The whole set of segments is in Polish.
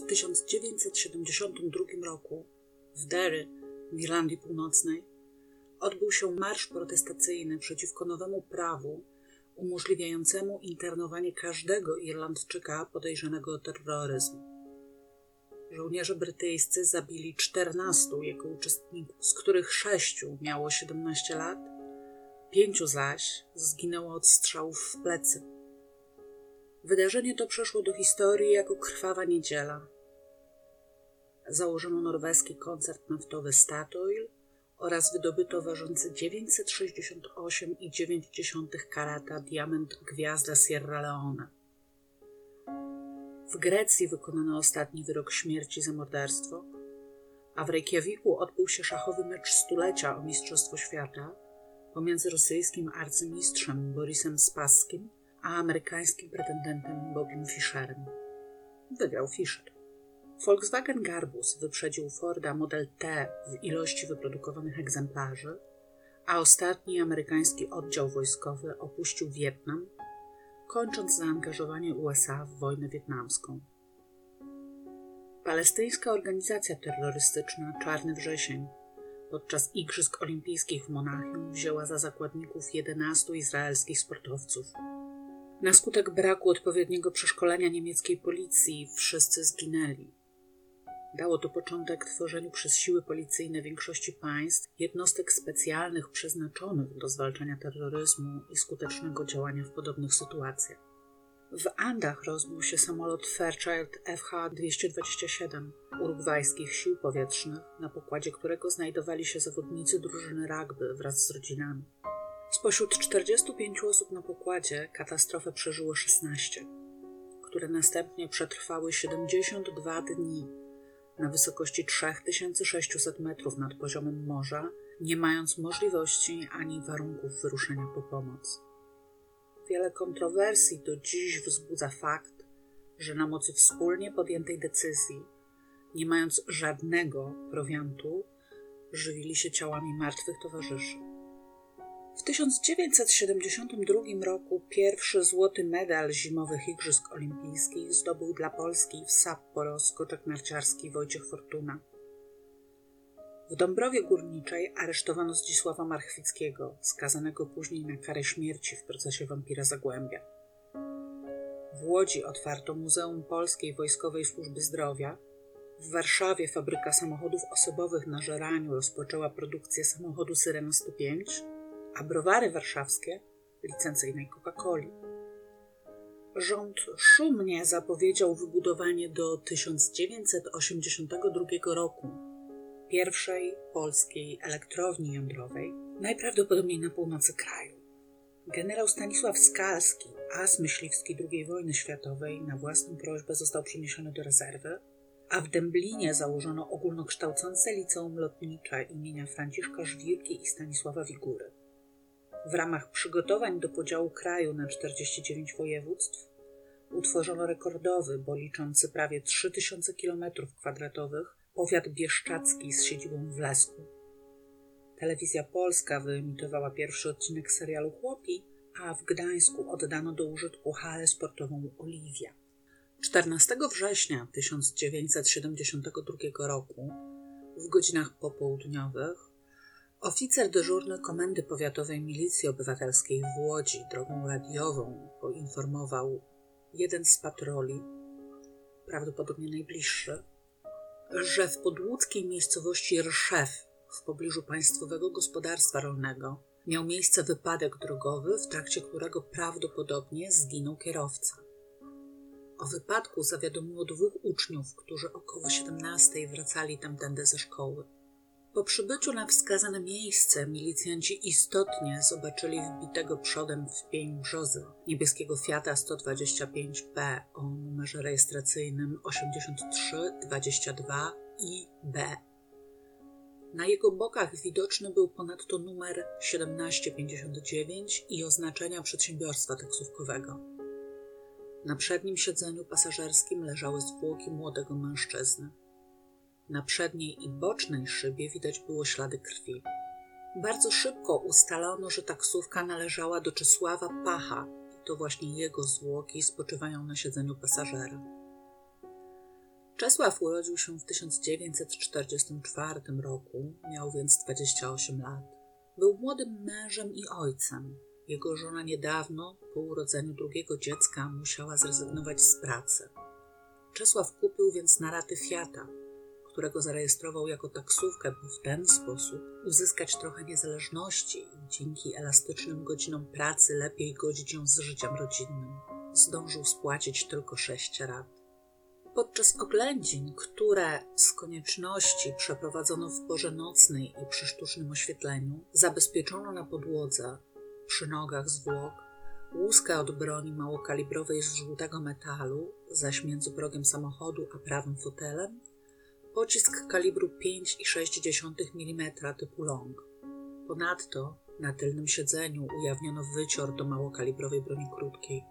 W 1972 roku w Derry w Irlandii Północnej odbył się marsz protestacyjny przeciwko nowemu prawu umożliwiającemu internowanie każdego Irlandczyka podejrzanego o terroryzm. Żołnierze brytyjscy zabili 14 jego uczestników, z których sześciu miało 17 lat, pięciu zaś zginęło od strzałów w plecy. Wydarzenie to przeszło do historii jako krwawa niedziela. Założono norweski koncert naftowy Statoil oraz wydobyto ważący 968,9 karata diament Gwiazda Sierra Leone. W Grecji wykonano ostatni wyrok śmierci za morderstwo, a w Reykjaviku odbył się szachowy mecz stulecia o Mistrzostwo Świata pomiędzy rosyjskim arcymistrzem Borisem Spaskim a amerykańskim pretendentem Bobim Fischerem. Wygrał Fischer. Volkswagen Garbus wyprzedził Forda Model T w ilości wyprodukowanych egzemplarzy, a ostatni amerykański oddział wojskowy opuścił Wietnam, kończąc zaangażowanie USA w wojnę wietnamską. Palestyńska organizacja terrorystyczna Czarny Wrzesień podczas Igrzysk Olimpijskich w Monachium wzięła za zakładników 11 izraelskich sportowców. Na skutek braku odpowiedniego przeszkolenia niemieckiej policji wszyscy zginęli. Dało to początek tworzeniu przez siły policyjne większości państw jednostek specjalnych przeznaczonych do zwalczania terroryzmu i skutecznego działania w podobnych sytuacjach. W Andach rozbił się samolot Fairchild FH-227 urugwajskich sił powietrznych, na pokładzie którego znajdowali się zawodnicy drużyny rugby wraz z rodzinami. Spośród 45 osób na pokładzie katastrofę przeżyło 16, które następnie przetrwały 72 dni na wysokości 3600 metrów nad poziomem morza, nie mając możliwości ani warunków wyruszenia po pomoc. Wiele kontrowersji do dziś wzbudza fakt, że na mocy wspólnie podjętej decyzji, nie mając żadnego prowiantu, żywili się ciałami martwych towarzyszy. W 1972 roku pierwszy złoty medal zimowych Igrzysk Olimpijskich zdobył dla Polski w Sapporo skoczek narciarski Wojciech Fortuna. W Dąbrowie Górniczej aresztowano Zdzisława Marchwickiego, skazanego później na karę śmierci w procesie wampira Zagłębia. W Łodzi otwarto Muzeum Polskiej Wojskowej Służby Zdrowia. W Warszawie fabryka samochodów osobowych na Żeraniu rozpoczęła produkcję samochodu Syrena 105, a browary warszawskie licencyjnej Coca-Coli. Rząd szumnie zapowiedział wybudowanie do 1982 roku pierwszej polskiej elektrowni jądrowej, najprawdopodobniej na północy kraju. Generał Stanisław Skalski, as myśliwski II wojny światowej, na własną prośbę został przeniesiony do rezerwy, a w Dęblinie założono ogólnokształcące liceum lotnicze imienia Franciszka Żwirki i Stanisława Wigury. W ramach przygotowań do podziału kraju na 49 województw utworzono rekordowy, bo liczący prawie 3000 km2, powiat bieszczacki z siedzibą w Lesku. Telewizja Polska wyemitowała pierwszy odcinek serialu Chłopi, a w Gdańsku oddano do użytku halę sportową Oliwia. 14 września 1972 roku, w godzinach popołudniowych, Oficer dyżurny Komendy Powiatowej Milicji Obywatelskiej w Łodzi drogą radiową poinformował jeden z patroli, prawdopodobnie najbliższy, że w podłódzkiej miejscowości Rszew w pobliżu Państwowego Gospodarstwa Rolnego miał miejsce wypadek drogowy, w trakcie którego prawdopodobnie zginął kierowca. O wypadku zawiadomiło dwóch uczniów, którzy około 17 wracali tamtędy ze szkoły. Po przybyciu na wskazane miejsce milicjanci istotnie zobaczyli wbitego przodem w pień brzozy niebieskiego Fiata 125P o numerze rejestracyjnym 8322IB. Na jego bokach widoczny był ponadto numer 1759 i oznaczenia przedsiębiorstwa taksówkowego. Na przednim siedzeniu pasażerskim leżały zwłoki młodego mężczyzny. Na przedniej i bocznej szybie widać było ślady krwi. Bardzo szybko ustalono, że taksówka należała do Czesława Pacha i to właśnie jego zwłoki spoczywają na siedzeniu pasażera. Czesław urodził się w 1944 roku, miał więc 28 lat. Był młodym mężem i ojcem. Jego żona niedawno, po urodzeniu drugiego dziecka, musiała zrezygnować z pracy. Czesław kupił więc na raty Fiata, którego zarejestrował jako taksówkę, by w ten sposób uzyskać trochę niezależności i dzięki elastycznym godzinom pracy lepiej godzić ją z życiem rodzinnym. Zdążył spłacić tylko sześć rat. Podczas oględzin, które z konieczności przeprowadzono w porze nocnej i przy sztucznym oświetleniu, zabezpieczono na podłodze, przy nogach zwłok, łuskę od broni małokalibrowej z żółtego metalu, zaś między progiem samochodu a prawym fotelem pocisk kalibru 5,6 mm typu long. Ponadto na tylnym siedzeniu ujawniono wycior do małokalibrowej broni krótkiej.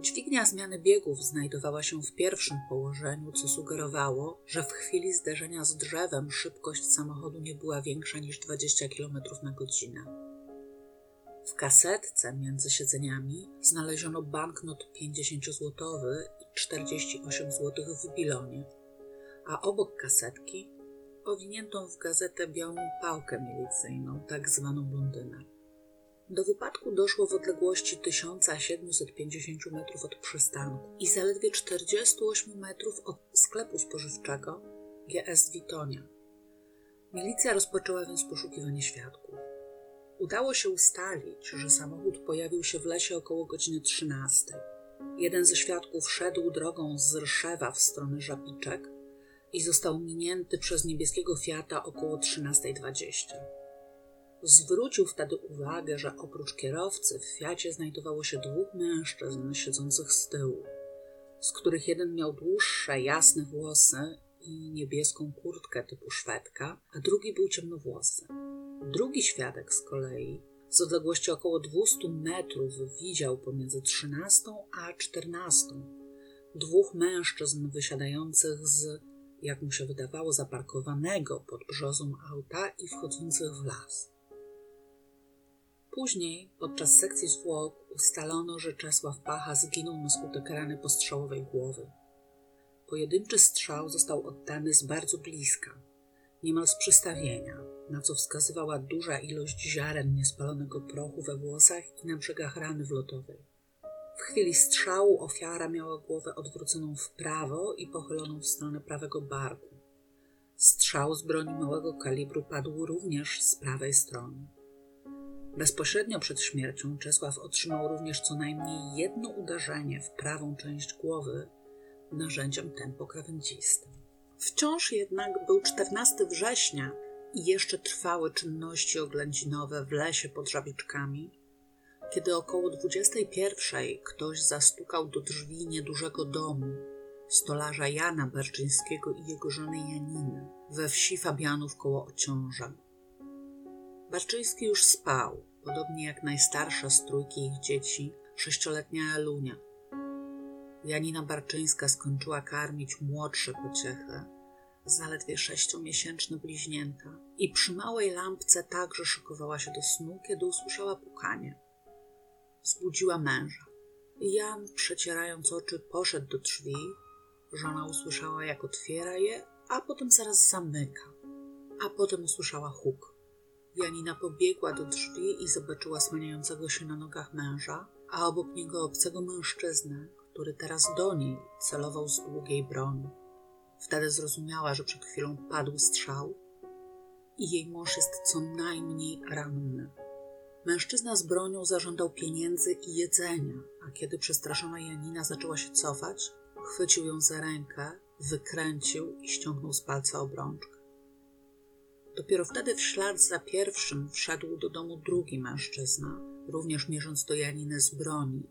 Dźwignia zmiany biegów znajdowała się w pierwszym położeniu, co sugerowało, że w chwili zderzenia z drzewem szybkość samochodu nie była większa niż 20 km na godzinę. W kasetce między siedzeniami znaleziono banknot 50-złotowy i 48 zł w bilonie, a obok kasetki owiniętą w gazetę białą pałkę milicyjną, tak zwaną blondynę. Do wypadku doszło w odległości 1750 metrów od przystanku i zaledwie 48 metrów od sklepu spożywczego GS Witonia. Milicja rozpoczęła więc poszukiwanie świadków. Udało się ustalić, że samochód pojawił się w lesie około godziny 13. Jeden ze świadków szedł drogą z Rszewa w stronę Żabiczek i został minięty przez niebieskiego Fiata około 13.20. Zwrócił wtedy uwagę, że oprócz kierowcy w Fiacie znajdowało się dwóch mężczyzn siedzących z tyłu, z których jeden miał dłuższe, jasne włosy i niebieską kurtkę typu szwedka, a drugi był ciemnowłosy. Drugi świadek z kolei z odległości około 200 metrów widział pomiędzy 13 a 14 dwóch mężczyzn wysiadających z, jak mu się wydawało, zaparkowanego pod brzozą auta i wchodzących w las. Później, podczas sekcji zwłok, ustalono, że Czesław Pacha zginął na skutek rany postrzałowej głowy. Pojedynczy strzał został oddany z bardzo bliska, niemal z przystawienia, na co wskazywała duża ilość ziaren niespalonego prochu we włosach i na brzegach rany wlotowej. W chwili strzału ofiara miała głowę odwróconą w prawo i pochyloną w stronę prawego barku. Strzał z broni małego kalibru padł również z prawej strony. Bezpośrednio przed śmiercią Czesław otrzymał również co najmniej jedno uderzenie w prawą część głowy narzędziem tempokrawędzistym. Wciąż jednak był 14 września i jeszcze trwały czynności oględzinowe w lesie pod żabiczkami, kiedy około 21 ktoś zastukał do drzwi niedużego domu stolarza Jana Barczyńskiego i jego żony Janiny we wsi Fabianów koło Ociąża. Barczyński już spał, podobnie jak najstarsza z trójki ich dzieci, sześcioletnia Elunia. Janina Barczyńska skończyła karmić młodsze pociechy, zaledwie sześciomiesięczne bliźnięta i przy małej lampce także szykowała się do snu, kiedy usłyszała pukanie. Zbudziła męża. Jan, przecierając oczy, poszedł do drzwi. Żona usłyszała, jak otwiera je, a potem zaraz zamyka. A potem usłyszała huk. Janina pobiegła do drzwi i zobaczyła słaniającego się na nogach męża, a obok niego obcego mężczyznę, który teraz do niej celował z długiej broni. Wtedy zrozumiała, że przed chwilą padł strzał i jej mąż jest co najmniej ranny. Mężczyzna z bronią zażądał pieniędzy i jedzenia, a kiedy przestraszona Janina zaczęła się cofać, chwycił ją za rękę, wykręcił i ściągnął z palca obrączkę. Dopiero wtedy w ślad za pierwszym wszedł do domu drugi mężczyzna, również mierząc do Janiny z broni,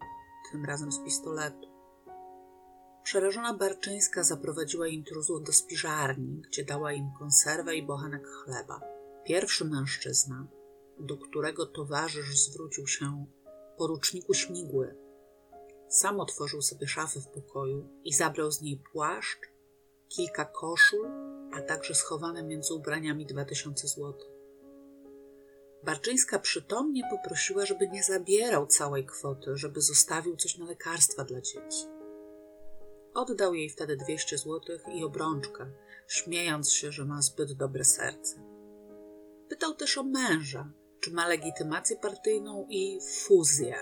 tym razem z pistoletu. Przerażona Barczyńska zaprowadziła intruzów do spiżarni, gdzie dała im konserwę i bochanek chleba. Pierwszy mężczyzna, do którego towarzysz zwrócił się poruczniku śmigły, sam otworzył sobie szafę w pokoju i zabrał z niej płaszcz, kilka koszul a także schowane między ubraniami dwa tysiące złotych. Barczyńska przytomnie poprosiła, żeby nie zabierał całej kwoty, żeby zostawił coś na lekarstwa dla dzieci. Oddał jej wtedy 200 złotych i obrączkę, śmiejąc się, że ma zbyt dobre serce. Pytał też o męża, czy ma legitymację partyjną i fuzję.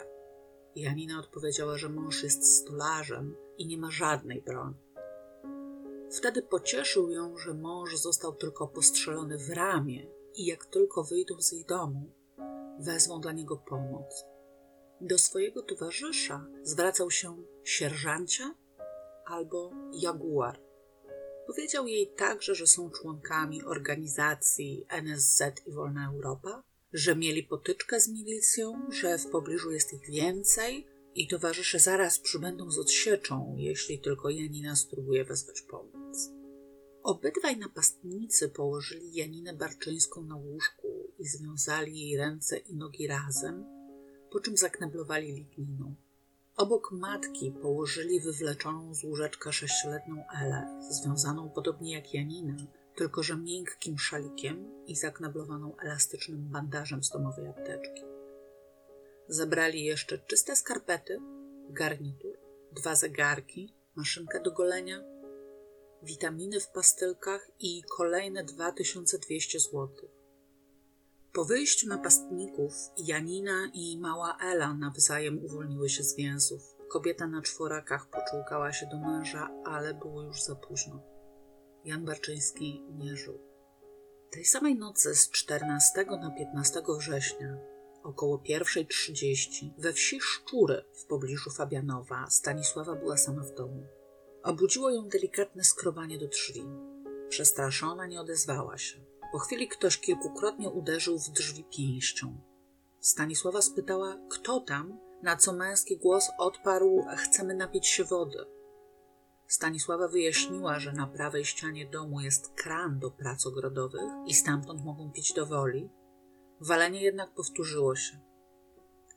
Janina odpowiedziała, że mąż jest stolarzem i nie ma żadnej broni. Wtedy pocieszył ją, że mąż został tylko postrzelony w ramię i jak tylko wyjdą z jej domu, wezmą dla niego pomoc. Do swojego towarzysza zwracał się sierżancia albo jaguar. Powiedział jej także, że są członkami organizacji NSZ i Wolna Europa, że mieli potyczkę z milicją, że w pobliżu jest ich więcej i towarzysze zaraz przybędą z odsieczą, jeśli tylko Janina spróbuje wezwać pomoc. Obydwaj napastnicy położyli Janinę Barczyńską na łóżku i związali jej ręce i nogi razem, po czym zakneblowali ligniną. Obok matki położyli wywleczoną z łóżeczka sześcioletnią Elę, związaną podobnie jak Janina, tylko że miękkim szalikiem i zakneblowaną elastycznym bandażem z domowej apteczki. Zabrali jeszcze czyste skarpety, garnitur, dwa zegarki, maszynkę do golenia, witaminy w pastylkach i kolejne 2200 zł. Po wyjściu napastników Janina i mała Ela nawzajem uwolniły się z więzów. Kobieta na czworakach poczułkała się do męża, ale było już za późno. Jan Barczyński nie żył. Tej samej nocy z 14 na 15 września około 1.30 we wsi Szczury w pobliżu Fabianowa Stanisława była sama w domu. Obudziło ją delikatne skrobanie do drzwi. Przestraszona nie odezwała się. Po chwili ktoś kilkukrotnie uderzył w drzwi pięścią. Stanisława spytała, kto tam, na co męski głos odparł: Chcemy napić się wody. Stanisława wyjaśniła, że na prawej ścianie domu jest kran do prac ogrodowych i stamtąd mogą pić do woli. Walenie jednak powtórzyło się.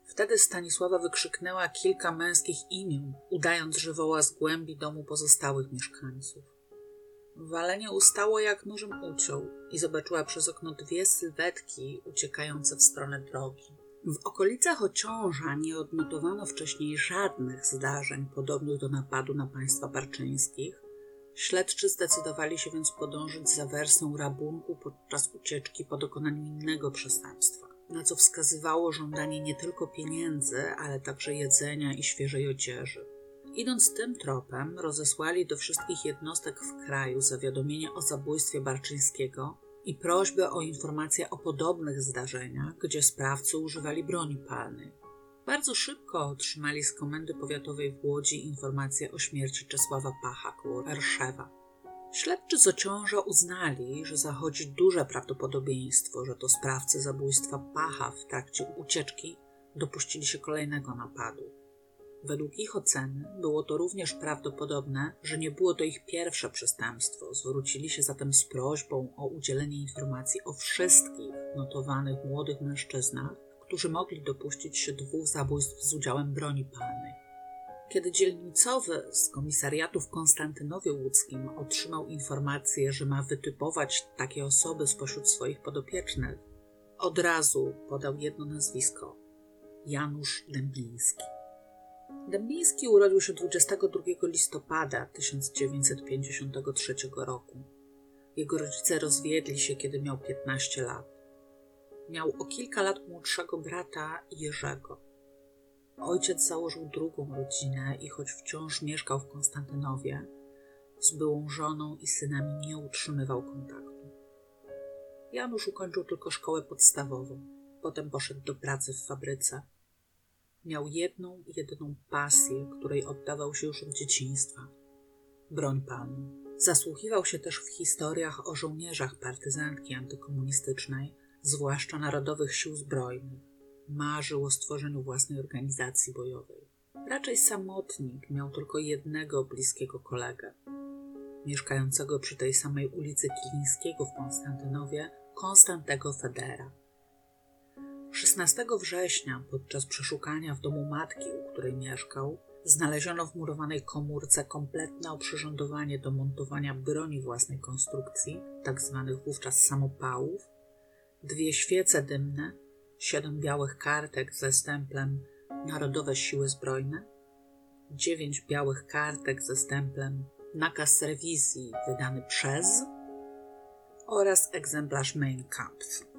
Wtedy Stanisława wykrzyknęła kilka męskich imion, udając, że woła z głębi domu pozostałych mieszkańców. Walenie ustało jak nożem uciął i zobaczyła przez okno dwie sylwetki uciekające w stronę drogi. W okolicach Ociąża nie odnotowano wcześniej żadnych zdarzeń podobnych do napadu na państwa barczyńskich. Śledczy zdecydowali się więc podążyć za wersją rabunku podczas ucieczki po dokonaniu innego przestępstwa, na co wskazywało żądanie nie tylko pieniędzy, ale także jedzenia i świeżej odzieży. Idąc tym tropem, rozesłali do wszystkich jednostek w kraju zawiadomienie o zabójstwie Barczyńskiego i prośbę o informacje o podobnych zdarzeniach, gdzie sprawcy używali broni palnej. Bardzo szybko otrzymali z Komendy Powiatowej w Łodzi informację o śmierci Czesława Pacha koło Erszewa. Śledczy z Ociąża uznali, że zachodzi duże prawdopodobieństwo, że to sprawcy zabójstwa Pacha w trakcie ucieczki dopuścili się kolejnego napadu. Według ich oceny było to również prawdopodobne, że nie było to ich pierwsze przestępstwo. Zwrócili się zatem z prośbą o udzielenie informacji o wszystkich notowanych młodych mężczyznach, którzy mogli dopuścić się dwóch zabójstw z udziałem broni palnej. Kiedy dzielnicowy z komisariatu w Konstantynowie Łódzkim otrzymał informację, że ma wytypować takie osoby spośród swoich podopiecznych, od razu podał jedno nazwisko Janusz Dębiński. Dębiński urodził się 22 listopada 1953 roku. Jego rodzice rozwiedli się, kiedy miał 15 lat. Miał o kilka lat młodszego brata Jerzego. Ojciec założył drugą rodzinę i choć wciąż mieszkał w Konstantynowie, z byłą żoną i synami nie utrzymywał kontaktu. Janusz ukończył tylko szkołę podstawową. Potem poszedł do pracy w fabryce Miał jedną, jedyną pasję, której oddawał się już od dzieciństwa broń palną. Zasłuchiwał się też w historiach o żołnierzach partyzantki antykomunistycznej, zwłaszcza Narodowych Sił Zbrojnych. Marzył o stworzeniu własnej organizacji bojowej. Raczej samotnik, miał tylko jednego bliskiego kolegę. Mieszkającego przy tej samej ulicy Kilińskiego w Konstantynowie, Konstantego Federa. 16 września, podczas przeszukania w domu matki, u której mieszkał, znaleziono w murowanej komórce kompletne oprzyrządowanie do montowania broni własnej konstrukcji, tzw. Tak wówczas samopałów, dwie świece dymne, siedem białych kartek ze stemplem Narodowe Siły Zbrojne, dziewięć białych kartek ze stemplem nakaz rewizji wydany przez oraz egzemplarz Mein Kampf.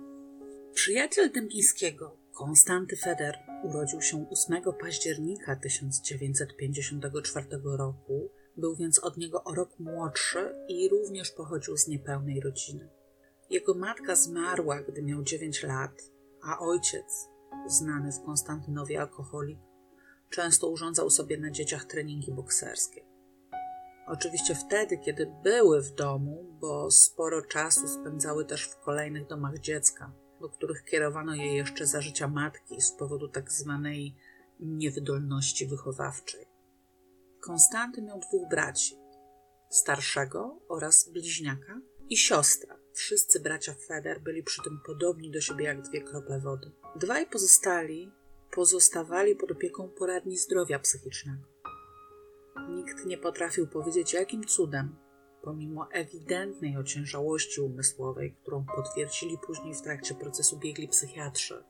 Przyjaciel Dębińskiego, Konstanty Feder, urodził się 8 października 1954 roku, był więc od niego o rok młodszy i również pochodził z niepełnej rodziny. Jego matka zmarła, gdy miał 9 lat, a ojciec, znany w Konstantynowie alkoholik, często urządzał sobie na dzieciach treningi bokserskie. Oczywiście wtedy, kiedy były w domu, bo sporo czasu spędzały też w kolejnych domach dziecka, do których kierowano je jeszcze za życia matki z powodu tak zwanej niewydolności wychowawczej. Konstanty miał dwóch braci, starszego oraz bliźniaka i siostra. Wszyscy bracia Feder byli przy tym podobni do siebie jak dwie krople wody. Dwaj pozostali pozostawali pod opieką poradni zdrowia psychicznego. Nikt nie potrafił powiedzieć, jakim cudem, pomimo ewidentnej ociężałości umysłowej, którą potwierdzili później w trakcie procesu biegli psychiatrzy,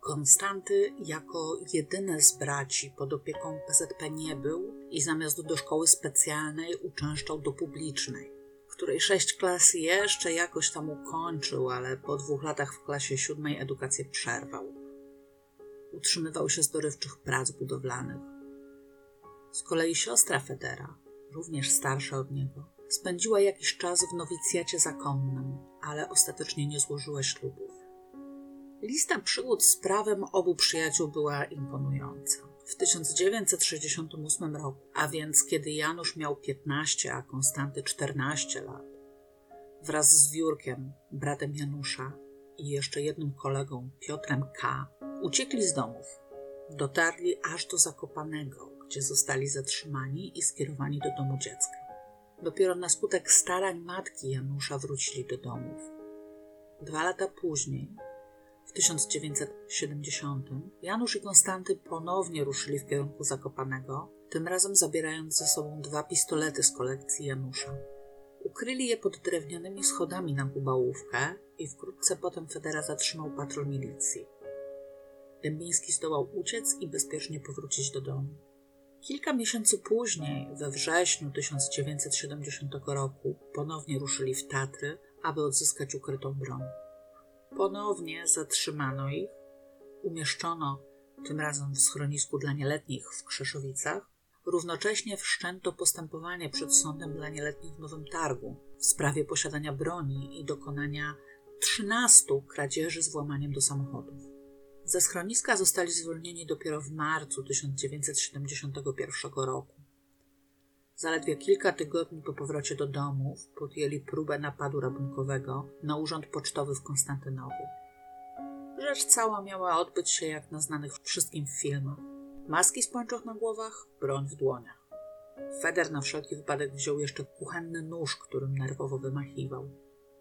Konstanty jako jedyny z braci pod opieką PZP nie był i zamiast do szkoły specjalnej uczęszczał do publicznej, której sześć klas jeszcze jakoś tam ukończył, ale po dwóch latach w klasie siódmej edukację przerwał. Utrzymywał się z dorywczych prac budowlanych. Z kolei siostra Federa, również starsza od niego, spędziła jakiś czas w nowicjacie zakonnym, ale ostatecznie nie złożyła ślubów. Lista przygód z prawem obu przyjaciół była imponująca. W 1968 roku, a więc kiedy Janusz miał 15, a Konstanty 14 lat, wraz z Wiórkiem, bratem Janusza i jeszcze jednym kolegą, Piotrem K., uciekli z domów. Dotarli aż do Zakopanego, gdzie zostali zatrzymani i skierowani do domu dziecka. Dopiero na skutek starań matki Janusza wrócili do domów. Dwa lata później, w 1970 Janusz i Konstanty ponownie ruszyli w kierunku Zakopanego, tym razem zabierając ze sobą dwa pistolety z kolekcji Janusza. Ukryli je pod drewnianymi schodami na Gubałówkę i wkrótce potem Federa zatrzymał patrol milicji. Dębiński zdołał uciec i bezpiecznie powrócić do domu. Kilka miesięcy później, we wrześniu 1970 roku, ponownie ruszyli w Tatry, aby odzyskać ukrytą broń. Ponownie zatrzymano ich, umieszczono tym razem w schronisku dla nieletnich w Krzeszowicach. Równocześnie wszczęto postępowanie przed sądem dla nieletnich w Nowym Targu w sprawie posiadania broni i dokonania 13 kradzieży z włamaniem do samochodów. Ze schroniska zostali zwolnieni dopiero w marcu 1971 roku. Zaledwie kilka tygodni po powrocie do domów podjęli próbę napadu rabunkowego na urząd pocztowy w Konstantynowie. Rzecz cała miała odbyć się jak na znanych wszystkim filmach. Maski z pończoch na głowach, broń w dłoniach. Feder na wszelki wypadek wziął jeszcze kuchenny nóż, którym nerwowo wymachiwał.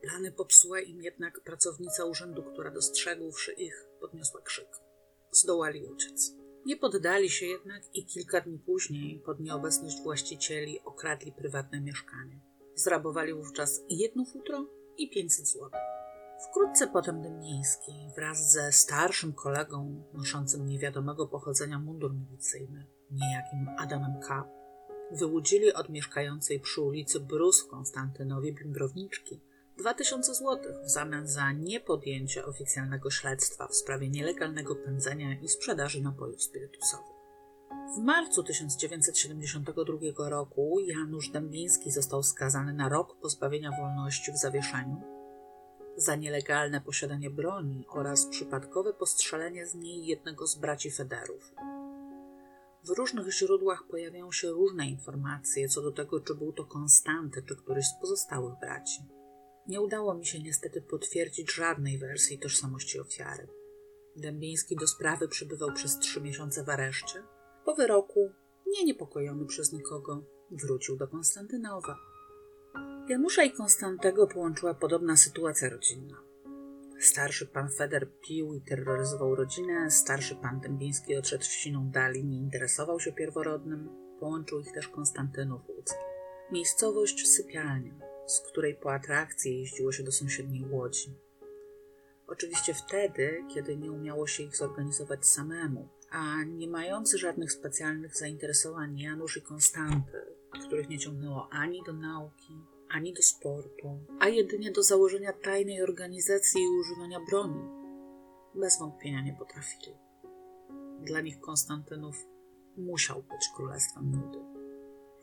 Plany popsuła im jednak pracownica urzędu, która dostrzegłszy ich, podniosła krzyk. Zdołali uciec. Nie poddali się jednak i kilka dni później, pod nieobecność właścicieli, okradli prywatne mieszkanie. Zrabowali wówczas jedno futro i 500 zł. Wkrótce potem Dymniński wraz ze starszym kolegą noszącym niewiadomego pochodzenia mundur milicyjny, niejakim Adamem K., wyłudzili od mieszkającej przy ulicy Brus w Konstantynowie bimbrowniczki 2000 zł w zamian za niepodjęcie oficjalnego śledztwa w sprawie nielegalnego pędzenia i sprzedaży napojów spirytusowych. W marcu 1972 roku Janusz Dębiński został skazany na rok pozbawienia wolności w zawieszeniu za nielegalne posiadanie broni oraz przypadkowe postrzelenie z niej jednego z braci Federów. W różnych źródłach pojawiają się różne informacje co do tego, czy był to Konstanty, czy któryś z pozostałych braci. Nie udało mi się niestety potwierdzić żadnej wersji tożsamości ofiary. Dębiński do sprawy przebywał przez trzy miesiące w areszcie. Po wyroku, nie niepokojony przez nikogo, wrócił do Konstantynowa. Janusza i Konstantego połączyła podobna sytuacja rodzinna. Starszy pan Feder pił i terroryzował rodzinę, starszy pan Dębiński odszedł w siną dali, nie interesował się pierworodnym, połączył ich też Konstantynów Łódzki. Miejscowość sypialnia z której po atrakcji jeździło się do sąsiedniej łodzi. Oczywiście wtedy, kiedy nie umiało się ich zorganizować samemu, a nie mający żadnych specjalnych zainteresowań Janusz i Konstanty, których nie ciągnęło ani do nauki, ani do sportu, a jedynie do założenia tajnej organizacji i używania broni, bez wątpienia nie potrafili. Dla nich Konstantynów musiał być królestwem nudy.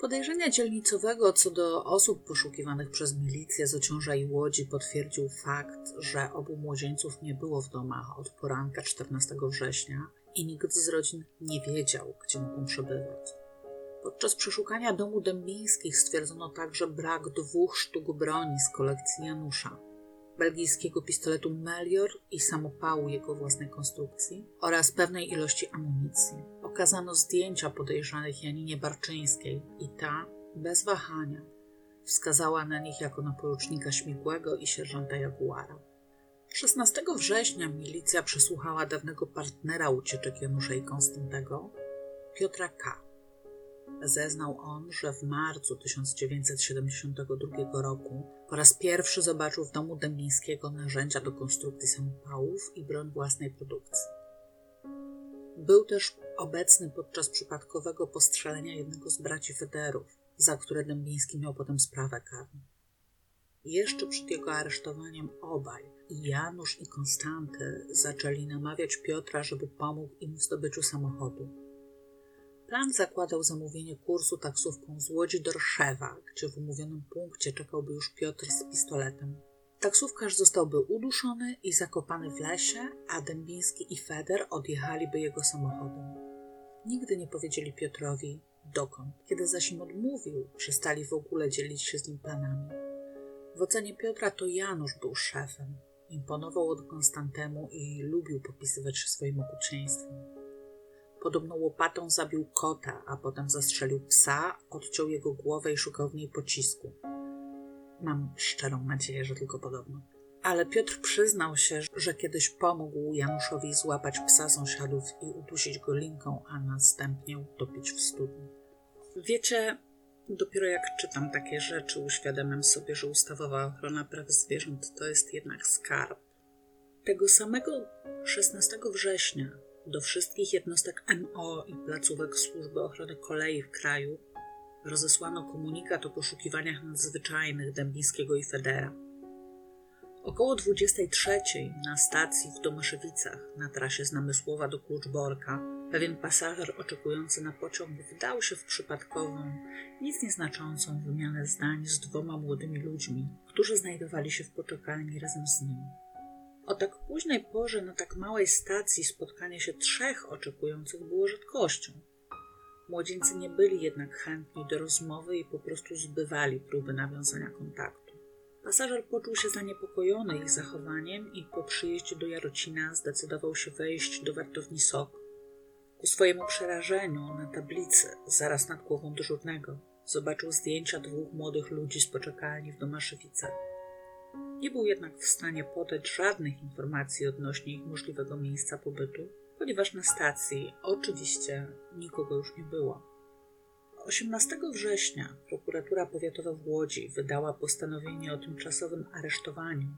Podejrzenia dzielnicowego co do osób poszukiwanych przez milicję z Ociąża i Łodzi potwierdził fakt, że obu młodzieńców nie było w domach od poranka 14 września i nikt z rodzin nie wiedział, gdzie mogą przebywać. Podczas przeszukania domu Dębińskich stwierdzono także brak dwóch sztuk broni z kolekcji Janusza. Belgijskiego pistoletu Melior i samopału jego własnej konstrukcji oraz pewnej ilości amunicji. Okazano zdjęcia podejrzanych Janinie Barczyńskiej i ta, bez wahania, wskazała na nich jako na porucznika Śmigłego i sierżanta Jaguara. 16 września milicja przesłuchała dawnego partnera ucieczek Janusza i Konstantego, Piotra K. Zeznał on, że w marcu 1972 roku po raz pierwszy zobaczył w domu Dębińskiego narzędzia do konstrukcji samopałów i broń własnej produkcji. Był też obecny podczas przypadkowego postrzelenia jednego z braci Federów, za które Dębiński miał potem sprawę karną. Jeszcze przed jego aresztowaniem obaj, Janusz i Konstanty, zaczęli namawiać Piotra, żeby pomógł im w zdobyciu samochodu Plan zakładał zamówienie kursu taksówką z Łodzi do Rszewa, gdzie w umówionym punkcie czekałby już Piotr z pistoletem. Taksówkarz zostałby uduszony i zakopany w lesie, a Dębiński i Feder odjechaliby jego samochodem. Nigdy nie powiedzieli Piotrowi dokąd. Kiedy zaś im odmówił, przestali w ogóle dzielić się z nim planami. W ocenie Piotra to Janusz był szefem. Imponował od Konstantemu i lubił popisywać się swoim okrucieństwem. Podobno łopatą zabił kota, a potem zastrzelił psa, odciął jego głowę i szukał w niej pocisku. Mam szczerą nadzieję, że tylko podobno. Ale Piotr przyznał się, że kiedyś pomógł Januszowi złapać psa sąsiadów i udusić go linką, a następnie utopić w studni. Wiecie, dopiero jak czytam takie rzeczy, uświadamiam sobie, że ustawowa ochrona praw zwierząt to jest jednak skarb. Tego samego 16 września do wszystkich jednostek MO i placówek Służby Ochrony Kolei w kraju rozesłano komunikat o poszukiwaniach nadzwyczajnych Dębińskiego i Federa. Około 23 na stacji w Domaszewicach na trasie z Namysłowa do Kluczborka pewien pasażer oczekujący na pociąg wdał się w przypadkową, nic nieznaczącą wymianę zdań z dwoma młodymi ludźmi, którzy znajdowali się w poczekalni razem z nim. O tak późnej porze na tak małej stacji spotkanie się trzech oczekujących było rzadkością. Młodzieńcy nie byli jednak chętni do rozmowy i po prostu zbywali próby nawiązania kontaktu. Pasażer poczuł się zaniepokojony ich zachowaniem i po przyjeździe do Jarocina zdecydował się wejść do wartowni SOK. Ku swojemu przerażeniu na tablicy, zaraz nad głową dyżurnego, zobaczył zdjęcia dwóch młodych ludzi z poczekalni w Domaszewicach. Nie był jednak w stanie podać żadnych informacji odnośnie ich możliwego miejsca pobytu, ponieważ na stacji oczywiście nikogo już nie było. 18 września prokuratura powiatowa w Łodzi wydała postanowienie o tymczasowym aresztowaniu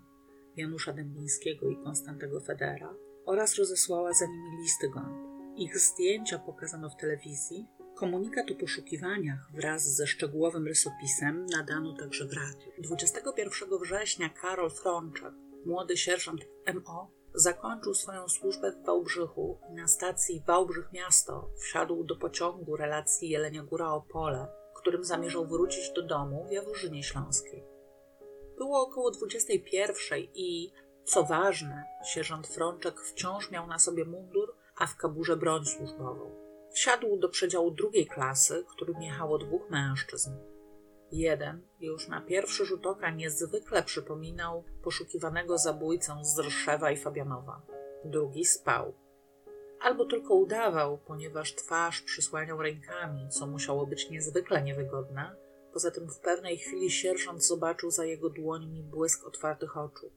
Janusza Dębińskiego i Konstantego Federa oraz rozesłała za nimi listy gond. Ich zdjęcia pokazano w telewizji, Komunikat o poszukiwaniach wraz ze szczegółowym rysopisem nadano także w radiu. 21 września Karol Frączak, młody sierżant MO, zakończył swoją służbę w Wałbrzychu i na stacji Wałbrzych Miasto wsiadł do pociągu relacji Jelenia Góra Opole, którym zamierzał wrócić do domu w Jaworzynie Śląskiej. Było około 21 i, co ważne, sierżant Frączek wciąż miał na sobie mundur, a w kaburze broń służbową. Wsiadł do przedziału drugiej klasy, którym jechało dwóch mężczyzn. Jeden już na pierwszy rzut oka niezwykle przypominał poszukiwanego zabójcę z Rszewa i Fabianowa. Drugi spał. Albo tylko udawał, ponieważ twarz przysłaniał rękami, co musiało być niezwykle niewygodne. Poza tym w pewnej chwili sierżant zobaczył za jego dłońmi błysk otwartych oczu.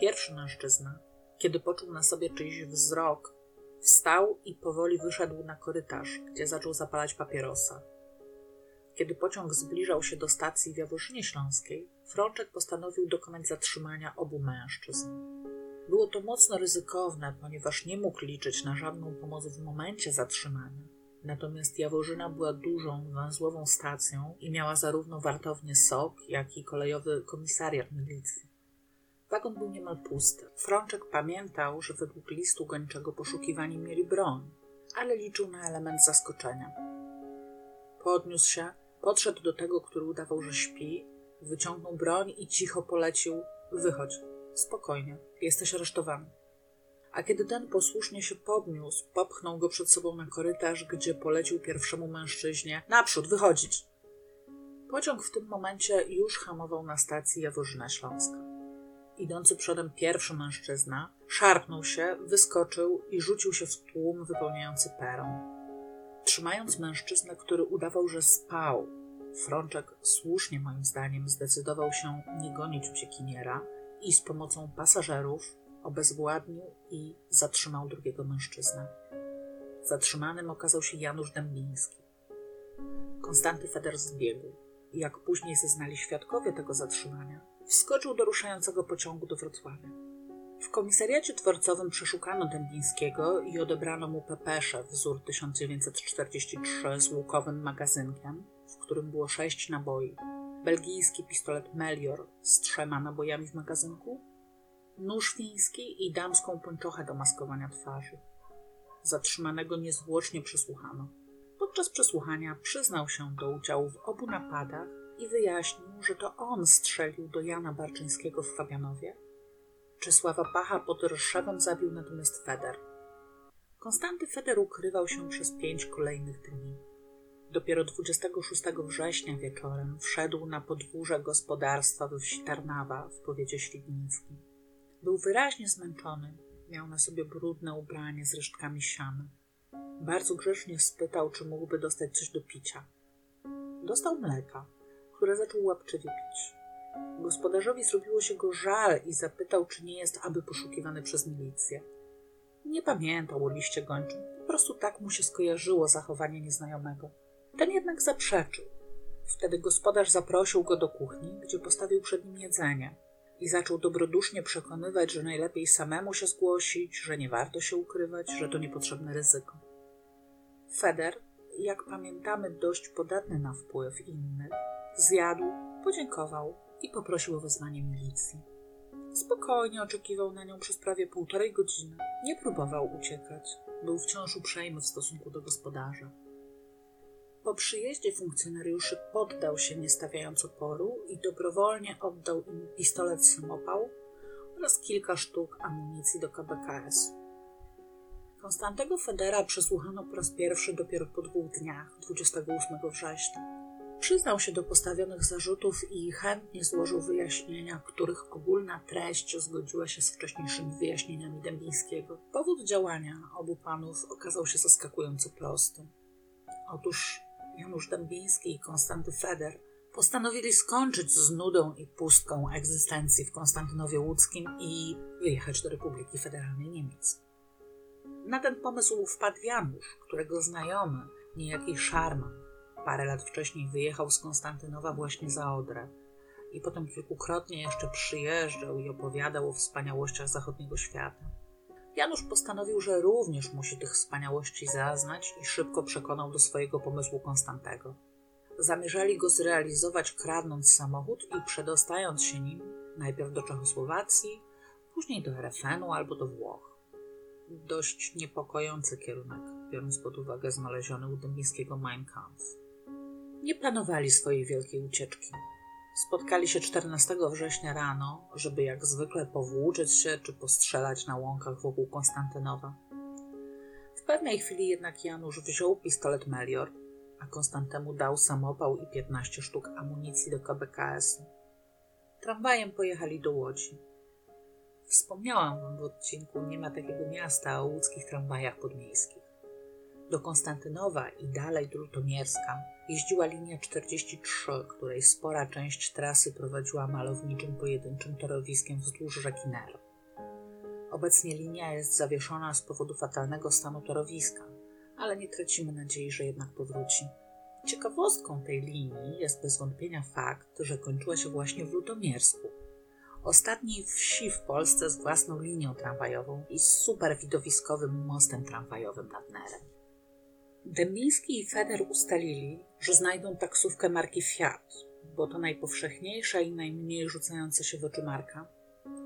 Pierwszy mężczyzna, kiedy poczuł na sobie czyjś wzrok, Wstał i powoli wyszedł na korytarz, gdzie zaczął zapalać papierosa. Kiedy pociąg zbliżał się do stacji w Jaworzynie Śląskiej, Frączek postanowił dokonać zatrzymania obu mężczyzn. Było to mocno ryzykowne, ponieważ nie mógł liczyć na żadną pomoc w momencie zatrzymania. Natomiast Jaworzyna była dużą, węzłową stacją i miała zarówno wartownię SOK, jak i kolejowy komisariat milicji. Wagon był niemal pusty. Frączek pamiętał, że według listu gończego poszukiwani mieli broń, ale liczył na element zaskoczenia. Podniósł się, podszedł do tego, który udawał, że śpi, wyciągnął broń i cicho polecił: Wychodź, spokojnie, jesteś aresztowany. A kiedy ten posłusznie się podniósł, popchnął go przed sobą na korytarz, gdzie polecił pierwszemu mężczyźnie: Naprzód, wychodzić! Pociąg w tym momencie już hamował na stacji Jaworzyna Śląska. Idący przodem pierwszy mężczyzna szarpnął się, wyskoczył i rzucił się w tłum wypełniający peron. Trzymając mężczyznę, który udawał, że spał, Frączek słusznie moim zdaniem zdecydował się nie gonić uciekiniera i z pomocą pasażerów obezwładnił i zatrzymał drugiego mężczyznę. Zatrzymanym okazał się Janusz Dębiński. Konstanty Feder zbiegł. Jak później zeznali świadkowie tego zatrzymania, wskoczył do ruszającego pociągu do Wrocławia. W komisariacie dworcowym przeszukano Dębińskiego i odebrano mu pepesze wzór 1943 z łukowym magazynkiem, w którym było sześć naboi, belgijski pistolet Melior z trzema nabojami w magazynku, nóż fiński i damską pończochę do maskowania twarzy. Zatrzymanego niezwłocznie przesłuchano. Podczas przesłuchania przyznał się do udziału w obu napadach i wyjaśnił, że to on strzelił do Jana Barczyńskiego w Fabianowie. Czesława Pacha pod Rszewem zabił natomiast Feder. Konstanty Feder ukrywał się przez pięć kolejnych dni. Dopiero 26 września wieczorem wszedł na podwórze gospodarstwa we wsi Tarnawa w powiecie świdnickim. Był wyraźnie zmęczony, miał na sobie brudne ubranie z resztkami siana. Bardzo grzecznie spytał, czy mógłby dostać coś do picia. Dostał mleka, które zaczął łapczywie pić. Gospodarzowi zrobiło się go żal i zapytał, czy nie jest aby poszukiwany przez milicję. Nie pamiętał o liście gończym, po prostu tak mu się skojarzyło zachowanie nieznajomego. Ten jednak zaprzeczył. Wtedy gospodarz zaprosił go do kuchni, gdzie postawił przed nim jedzenie i zaczął dobrodusznie przekonywać, że najlepiej samemu się zgłosić, że nie warto się ukrywać, że to niepotrzebne ryzyko. Feder, jak pamiętamy, dość podatny na wpływ innych, zjadł, podziękował i poprosił o wezwanie milicji. Spokojnie oczekiwał na nią przez prawie półtorej godziny. Nie próbował uciekać. Był wciąż uprzejmy w stosunku do gospodarza. Po przyjeździe funkcjonariuszy poddał się, nie stawiając oporu, i dobrowolnie oddał im pistolet samopał oraz kilka sztuk amunicji do KBKS. Konstantego Federa przesłuchano po raz pierwszy dopiero po dwóch dniach, 28 września. Przyznał się do postawionych zarzutów i chętnie złożył wyjaśnienia, których ogólna treść zgodziła się z wcześniejszymi wyjaśnieniami Dębińskiego. Powód działania obu panów okazał się zaskakująco prosty. Otóż Janusz Dębiński i Konstanty Feder postanowili skończyć z nudą i pustką egzystencji w Konstantynowie Łódzkim i wyjechać do Republiki Federalnej Niemiec. Na ten pomysł wpadł Janusz, którego znajomy, niejaki Szarman, parę lat wcześniej wyjechał z Konstantynowa właśnie za Odrę i potem kilkukrotnie jeszcze przyjeżdżał i opowiadał o wspaniałościach zachodniego świata. Janusz postanowił, że również musi tych wspaniałości zaznać i szybko przekonał do swojego pomysłu Konstantego. Zamierzali go zrealizować kradnąc samochód i przedostając się nim najpierw do Czechosłowacji, później do RFN-u albo do Włoch. Dość niepokojący kierunek, biorąc pod uwagę znaleziony u Dębińskiego Mein Kampf. Nie planowali swojej wielkiej ucieczki. Spotkali się 14 września rano, żeby jak zwykle powłóczyć się czy postrzelać na łąkach wokół Konstantynowa. W pewnej chwili jednak Janusz wziął pistolet Melior, a Konstantemu dał samopał i 15 sztuk amunicji do KBKS-u. Tramwajem pojechali do Łodzi. Wspomniałam wam w odcinku Nie ma takiego miasta o łódzkich tramwajach podmiejskich. Do Konstantynowa i dalej do Lutomierska jeździła linia 43, której spora część trasy prowadziła malowniczym pojedynczym torowiskiem wzdłuż rzeki Ner. Obecnie linia jest zawieszona z powodu fatalnego stanu torowiska, ale nie tracimy nadziei, że jednak powróci. Ciekawostką tej linii jest bez wątpienia fakt, że kończyła się właśnie w Lutomiersku. ostatniej wsi w Polsce z własną linią tramwajową i super widowiskowym mostem tramwajowym nad Nerem. Dębiński i Feder ustalili, że znajdą taksówkę marki Fiat, bo to najpowszechniejsza i najmniej rzucająca się w oczy marka.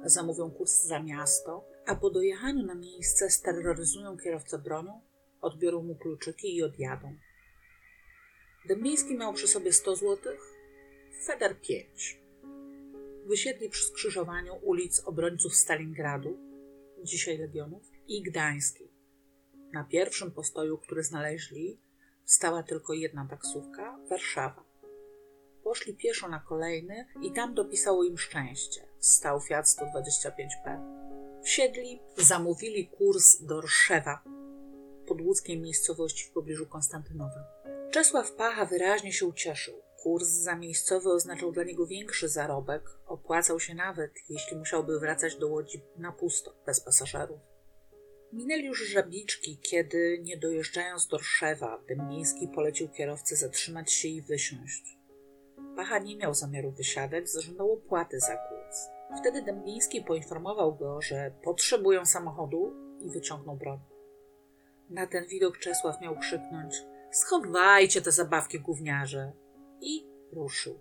Zamówią kurs za miasto, a po dojechaniu na miejsce steroryzują kierowcę bronią, odbiorą mu kluczyki i odjadą. Dębiński miał przy sobie 100 złotych, Feder 5. Wysiedli przy skrzyżowaniu ulic obrońców Stalingradu, dzisiaj Legionów, i Gdańskiej. Na pierwszym postoju, który znaleźli, stała tylko jedna taksówka Warszawa. Poszli pieszo na kolejny i tam dopisało im szczęście. Stał Fiat 125P. Wsiedli, zamówili kurs do Rszewa, podłódzkiej miejscowości w pobliżu Konstantynowa. Czesław Pacha wyraźnie się ucieszył. Kurs zamiejscowy oznaczał dla niego większy zarobek, opłacał się nawet, jeśli musiałby wracać do łodzi na pusto, bez pasażerów. Minęli już żabiczki, kiedy, nie dojeżdżając do Rszewa, Dębiński polecił kierowcy zatrzymać się i wysiąść. Pacha nie miał zamiaru wysiadać, zażądał opłaty za kurs. Wtedy Dębiński poinformował go, że potrzebują samochodu i wyciągnął broń. Na ten widok Czesław miał krzyknąć – schowajcie te zabawki gówniarze. I ruszył.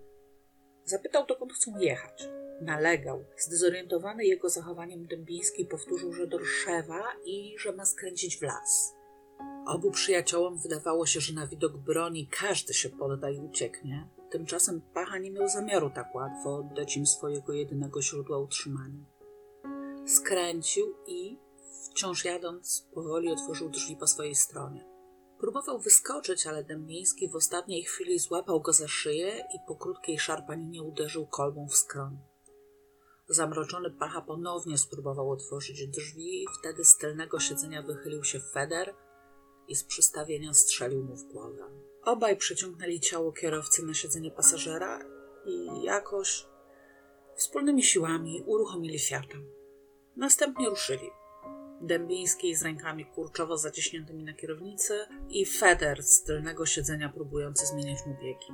Zapytał, dokąd chcą jechać. Nalegał. Zdezorientowany jego zachowaniem Dębiński powtórzył, że do Rszewa i że ma skręcić w las. Obu przyjaciołom wydawało się, że na widok broni każdy się podda i ucieknie. Tymczasem Pacha nie miał zamiaru tak łatwo oddać im swojego jedynego źródła utrzymania. Skręcił i, wciąż jadąc, powoli otworzył drzwi po swojej stronie. Próbował wyskoczyć, ale Dębiński w ostatniej chwili złapał go za szyję i po krótkiej szarpaninie uderzył kolbą w skroń. Zamroczony Pacha ponownie spróbował otworzyć drzwi wtedy z tylnego siedzenia wychylił się Feder i z przystawienia strzelił mu w głowę. Obaj przeciągnęli ciało kierowcy na siedzenie pasażera i jakoś wspólnymi siłami uruchomili Fiata. Następnie ruszyli. Dębiński z rękami kurczowo zaciśniętymi na kierownicy i Feder z tylnego siedzenia próbujący zmieniać mu biegi.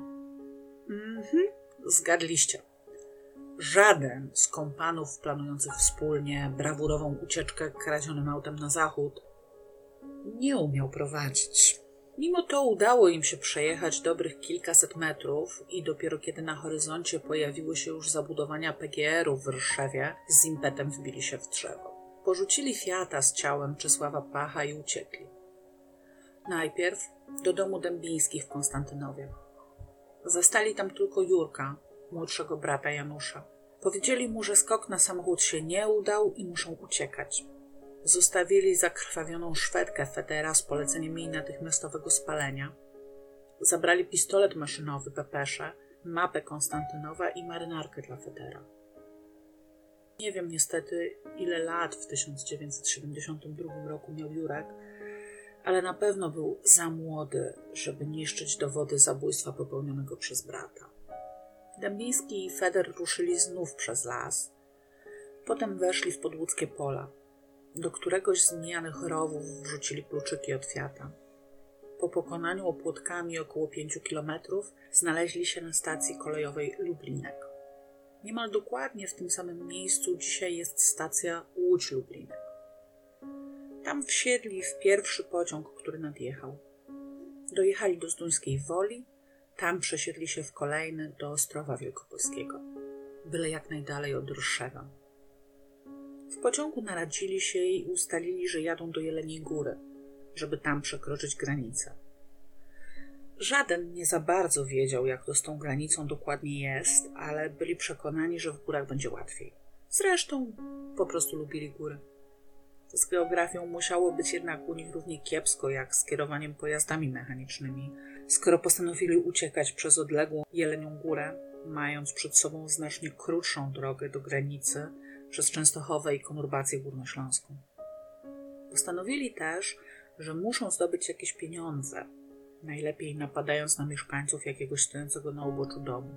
Mhm, zgadliście. Żaden z kompanów planujących wspólnie brawurową ucieczkę kradzionym autem na zachód nie umiał prowadzić. Mimo to udało im się przejechać dobrych kilkaset metrów i dopiero kiedy na horyzoncie pojawiły się już zabudowania PGR-ów w Rszewie, z impetem wbili się w drzewo. Porzucili Fiata z ciałem Czesława Pacha i uciekli. Najpierw do domu Dębińskich w Konstantynowie. Zastali tam tylko Jurka, młodszego brata Janusza. Powiedzieli mu, że skok na samochód się nie udał i muszą uciekać. Zostawili zakrwawioną Szwedkę Federa z poleceniem jej natychmiastowego spalenia. Zabrali pistolet maszynowy Pepesze, mapę Konstantynowa i marynarkę dla Federa. Nie wiem niestety, ile lat w 1972 roku miał Jurek, ale na pewno był za młody, żeby niszczyć dowody zabójstwa popełnionego przez brata. Dębiński i Feder ruszyli znów przez las. Potem weszli w podłódzkie pola. Do któregoś z mijanych rowów wrzucili kluczyki od Fiata. Po pokonaniu opłotkami około pięciu kilometrów znaleźli się na stacji kolejowej Lublinek. Niemal dokładnie w tym samym miejscu dzisiaj jest stacja Łódź Lublinek. Tam wsiedli w pierwszy pociąg, który nadjechał. Dojechali do Zduńskiej Woli, tam przesiedli się w kolejny do Ostrowa Wielkopolskiego, byle jak najdalej od Rszewa. W pociągu naradzili się i ustalili, że jadą do Jeleniej Góry, żeby tam przekroczyć granicę. Żaden nie za bardzo wiedział, jak to z tą granicą dokładnie jest, ale byli przekonani, że w górach będzie łatwiej. Zresztą po prostu lubili góry. Z geografią musiało być jednak u nich równie kiepsko jak z kierowaniem pojazdami mechanicznymi, skoro postanowili uciekać przez odległą Jelenią Górę, mając przed sobą znacznie krótszą drogę do granicy przez Częstochowę i konurbację górnośląską. Postanowili też, że muszą zdobyć jakieś pieniądze, najlepiej napadając na mieszkańców jakiegoś stojącego na uboczu domu.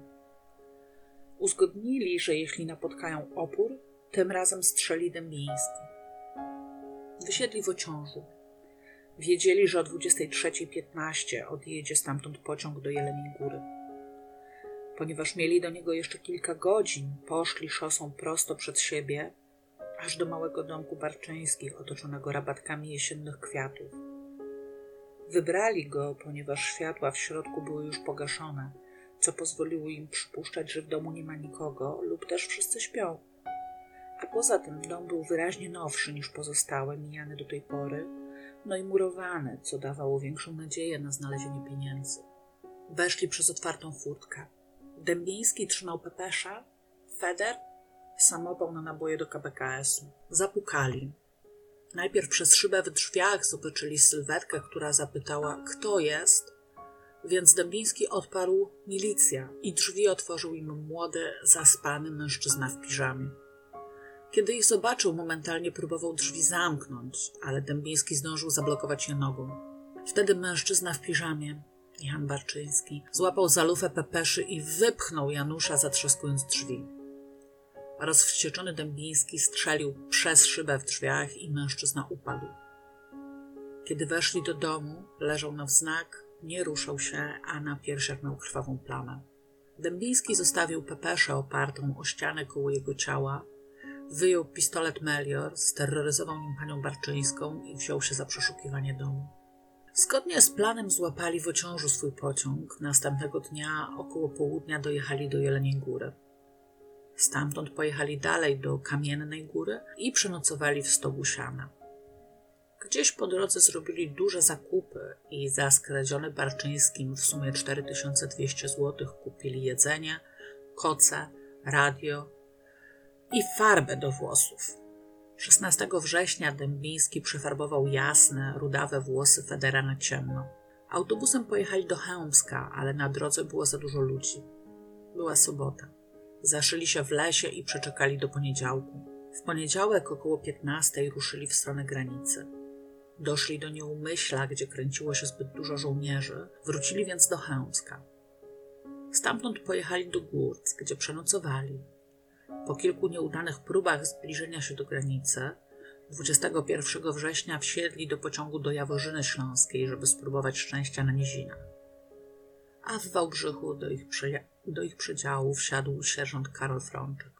Uzgodnili, że jeśli napotkają opór, tym razem strzeli Dębiński. Wysiedli w ociążu. Wiedzieli, że o 23.15 odjedzie stamtąd pociąg do Jeleniej Góry. Ponieważ mieli do niego jeszcze kilka godzin, poszli szosą prosto przed siebie, aż do małego domku Barczyńskich, otoczonego rabatkami jesiennych kwiatów. Wybrali go, ponieważ światła w środku były już pogaszone, co pozwoliło im przypuszczać, że w domu nie ma nikogo lub też wszyscy śpią. A poza tym dom był wyraźnie nowszy niż pozostałe, mijane do tej pory, no i murowany, co dawało większą nadzieję na znalezienie pieniędzy. Weszli przez otwartą furtkę. Dębiński trzymał pepesza, Feder samopał na naboje do KBKS-u. Zapukali. Najpierw przez szybę w drzwiach zobaczyli sylwetkę, która zapytała, kto jest, więc Dębiński odparł milicja i drzwi otworzył im młody, zaspany mężczyzna w piżamie. Kiedy ich zobaczył, momentalnie próbował drzwi zamknąć, ale Dębiński zdążył zablokować je nogą. Wtedy mężczyzna w piżamie, Jan Barczyński, złapał za lufę pepeszy i wypchnął Janusza, zatrzaskując drzwi. Rozwścieczony Dębiński strzelił przez szybę w drzwiach i mężczyzna upadł. Kiedy weszli do domu, leżał na wznak, nie ruszał się, a na piersiach miał krwawą plamę. Dębiński zostawił pepeszę opartą o ścianę koło jego ciała, wyjął pistolet Melior, steroryzował nim panią Barczyńską i wziął się za przeszukiwanie domu. Zgodnie z planem złapali w ociążu swój pociąg. Następnego dnia około południa dojechali do Jeleniej Góry. Stamtąd pojechali dalej do Kamiennej Góry i przenocowali w Stogu Siana. Gdzieś po drodze zrobili duże zakupy i za skradzione Barczyńskim w sumie 4200 zł kupili jedzenie, koce, radio i farbę do włosów. 16 września Dębiński przefarbował jasne, rudawe włosy Federa na ciemno. Autobusem pojechali do Chełmska, ale na drodze było za dużo ludzi. Była sobota. Zaszyli się w lesie i przeczekali do poniedziałku. W poniedziałek około 15 ruszyli w stronę granicy. Doszli do Nieumyśla, gdzie kręciło się zbyt dużo żołnierzy, wrócili więc do Chełmska. Stamtąd pojechali do Górc, gdzie przenocowali. Po kilku nieudanych próbach zbliżenia się do granicy, 21 września wsiedli do pociągu do Jaworzyny Śląskiej, żeby spróbować szczęścia na nizinach. A w Wałbrzychu do ich, do ich przedziału wsiadł sierżant Karol Frączek.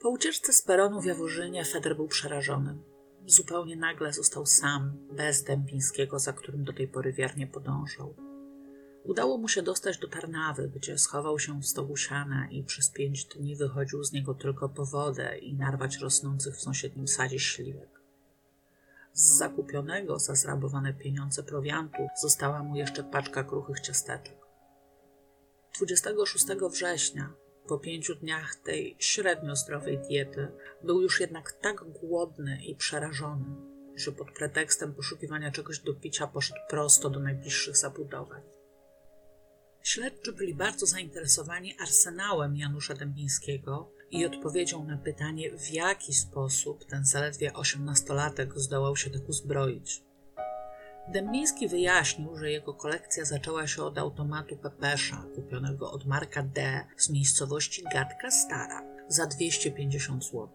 Po ucieczce z peronu w Jaworzynie Feder był przerażony. Zupełnie nagle został sam, bez Dębińskiego, za którym do tej pory wiernie podążał. Udało mu się dostać do Tarnawy, gdzie schował się w stogu siana i przez pięć dni wychodził z niego tylko po wodę i narwać rosnących w sąsiednim sadzie śliwek. Z zakupionego za zrabowane pieniądze prowiantu została mu jeszcze paczka kruchych ciasteczek. 26 września, po pięciu dniach tej średnio zdrowej diety, był już jednak tak głodny i przerażony, że pod pretekstem poszukiwania czegoś do picia poszedł prosto do najbliższych zabudowań. Śledczy byli bardzo zainteresowani arsenałem Janusza Dębińskiego i odpowiedzią na pytanie, w jaki sposób ten zaledwie osiemnastolatek zdołał się tak uzbroić. Dębiński wyjaśnił, że jego kolekcja zaczęła się od automatu Pepesza, kupionego od Marka D. z miejscowości Gadka Stara za 250 zł.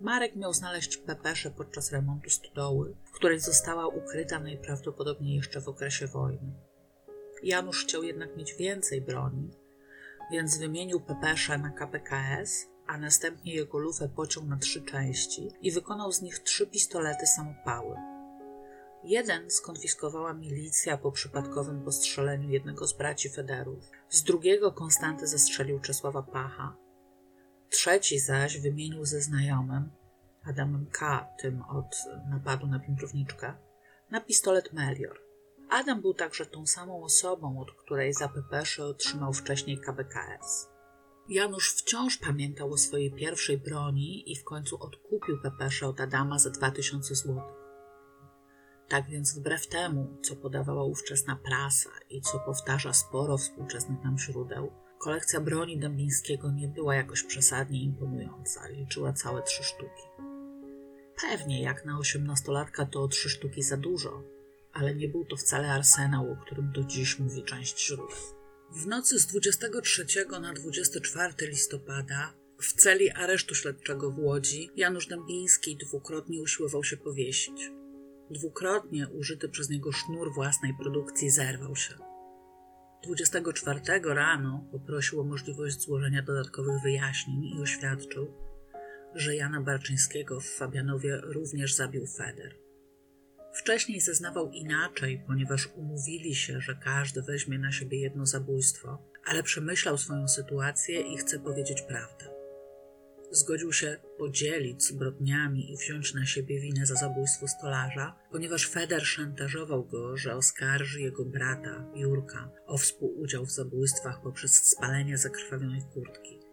Marek miał znaleźć Pepeszę podczas remontu stodoły, w której została ukryta najprawdopodobniej jeszcze w okresie wojny. Janusz chciał jednak mieć więcej broni, więc wymienił Pepesza na KPKS, a następnie jego lufę pociął na trzy części i wykonał z nich trzy pistolety samopały. Jeden skonfiskowała milicja po przypadkowym postrzeleniu jednego z braci Federów, z drugiego Konstanty zastrzelił Czesława Pacha, trzeci zaś wymienił ze znajomym, Adamem K., tym od napadu na piętrowniczkę, na pistolet Melior. Adam był także tą samą osobą, od której za pepesze otrzymał wcześniej KBKS. Janusz wciąż pamiętał o swojej pierwszej broni i w końcu odkupił pepesze od Adama za 2000 zł. Tak więc wbrew temu, co podawała ówczesna prasa i co powtarza sporo współczesnych nam źródeł, kolekcja broni Dębińskiego nie była jakoś przesadnie imponująca, liczyła całe trzy sztuki. Pewnie jak na osiemnastolatka to trzy sztuki za dużo, ale nie był to wcale arsenał, o którym do dziś mówi część źródeł. W nocy z 23 na 24 listopada w celi aresztu śledczego w Łodzi Janusz Dębiński dwukrotnie usiłował się powiesić. Dwukrotnie użyty przez niego sznur własnej produkcji zerwał się. 24 rano poprosił o możliwość złożenia dodatkowych wyjaśnień i oświadczył, że Jana Barczyńskiego w Fabianowie również zabił Feder. Wcześniej zeznawał inaczej, ponieważ umówili się, że każdy weźmie na siebie jedno zabójstwo, ale przemyślał swoją sytuację i chce powiedzieć prawdę. Zgodził się podzielić zbrodniami i wziąć na siebie winę za zabójstwo stolarza, ponieważ Feder szantażował go, że oskarży jego brata, Jurka, o współudział w zabójstwach poprzez spalenie zakrwawionej kurtki.